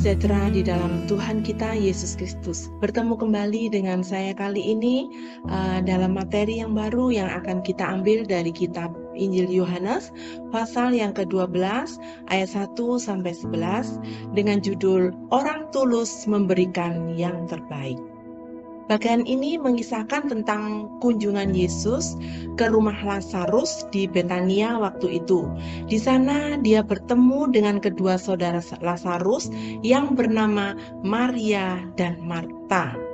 sejahtera di dalam Tuhan kita Yesus Kristus. Bertemu kembali dengan saya kali ini uh, dalam materi yang baru yang akan kita ambil dari kitab Injil Yohanes pasal yang ke-12 ayat 1 sampai 11 dengan judul Orang tulus memberikan yang terbaik. Bagian ini mengisahkan tentang kunjungan Yesus ke rumah Lazarus di Betania waktu itu. Di sana dia bertemu dengan kedua saudara Lazarus yang bernama Maria dan Marta.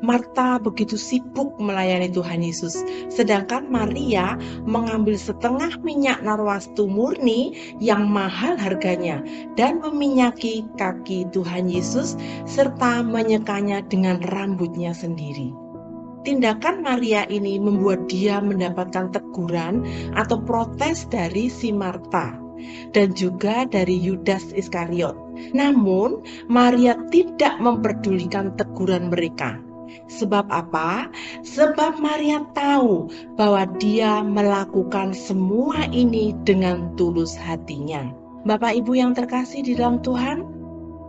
Marta begitu sibuk melayani Tuhan Yesus, sedangkan Maria mengambil setengah minyak narwastu murni yang mahal harganya dan meminyaki kaki Tuhan Yesus serta menyekanya dengan rambutnya sendiri. Tindakan Maria ini membuat dia mendapatkan teguran atau protes dari si Marta dan juga dari Yudas Iskariot. Namun, Maria tidak memperdulikan teguran mereka Sebab apa? Sebab Maria tahu bahwa dia melakukan semua ini dengan tulus hatinya. Bapak Ibu yang terkasih di dalam Tuhan,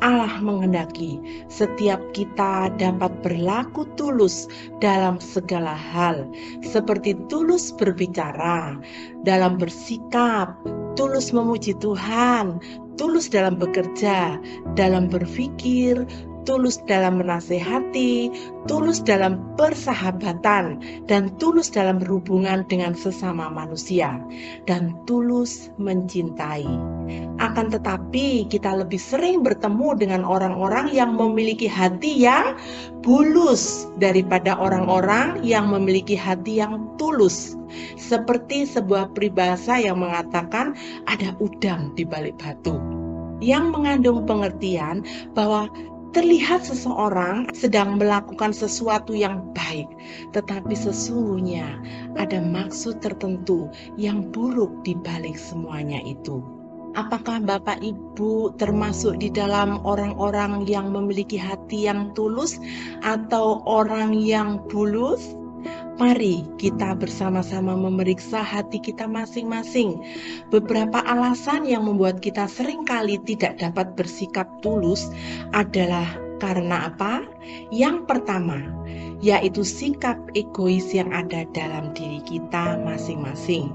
Allah mengendaki setiap kita dapat berlaku tulus dalam segala hal, seperti tulus berbicara, dalam bersikap, tulus memuji Tuhan, tulus dalam bekerja, dalam berpikir, tulus dalam menasehati, tulus dalam persahabatan, dan tulus dalam berhubungan dengan sesama manusia, dan tulus mencintai. Akan tetapi, kita lebih sering bertemu dengan orang-orang yang memiliki hati yang bulus daripada orang-orang yang memiliki hati yang tulus. Seperti sebuah peribahasa yang mengatakan ada udang di balik batu yang mengandung pengertian bahwa terlihat seseorang sedang melakukan sesuatu yang baik, tetapi sesungguhnya ada maksud tertentu yang buruk di balik semuanya itu. Apakah Bapak Ibu termasuk di dalam orang-orang yang memiliki hati yang tulus atau orang yang bulus? Mari kita bersama-sama memeriksa hati kita masing-masing. Beberapa alasan yang membuat kita sering kali tidak dapat bersikap tulus adalah karena apa? Yang pertama, yaitu sikap egois yang ada dalam diri kita masing-masing.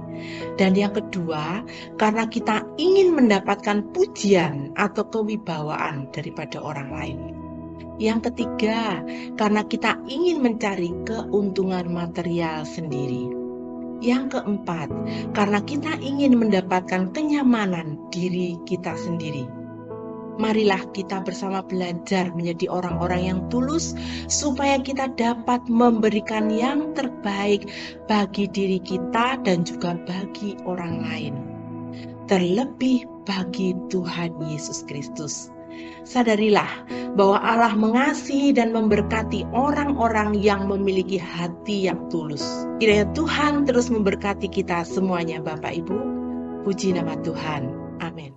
Dan yang kedua, karena kita ingin mendapatkan pujian atau kewibawaan daripada orang lain. Yang ketiga, karena kita ingin mencari keuntungan material sendiri. Yang keempat, karena kita ingin mendapatkan kenyamanan diri kita sendiri. Marilah kita bersama belajar menjadi orang-orang yang tulus, supaya kita dapat memberikan yang terbaik bagi diri kita dan juga bagi orang lain, terlebih bagi Tuhan Yesus Kristus. Sadarilah bahwa Allah mengasihi dan memberkati orang-orang yang memiliki hati yang tulus. Kiranya Tuhan terus memberkati kita semuanya Bapak Ibu. Puji nama Tuhan. Amin.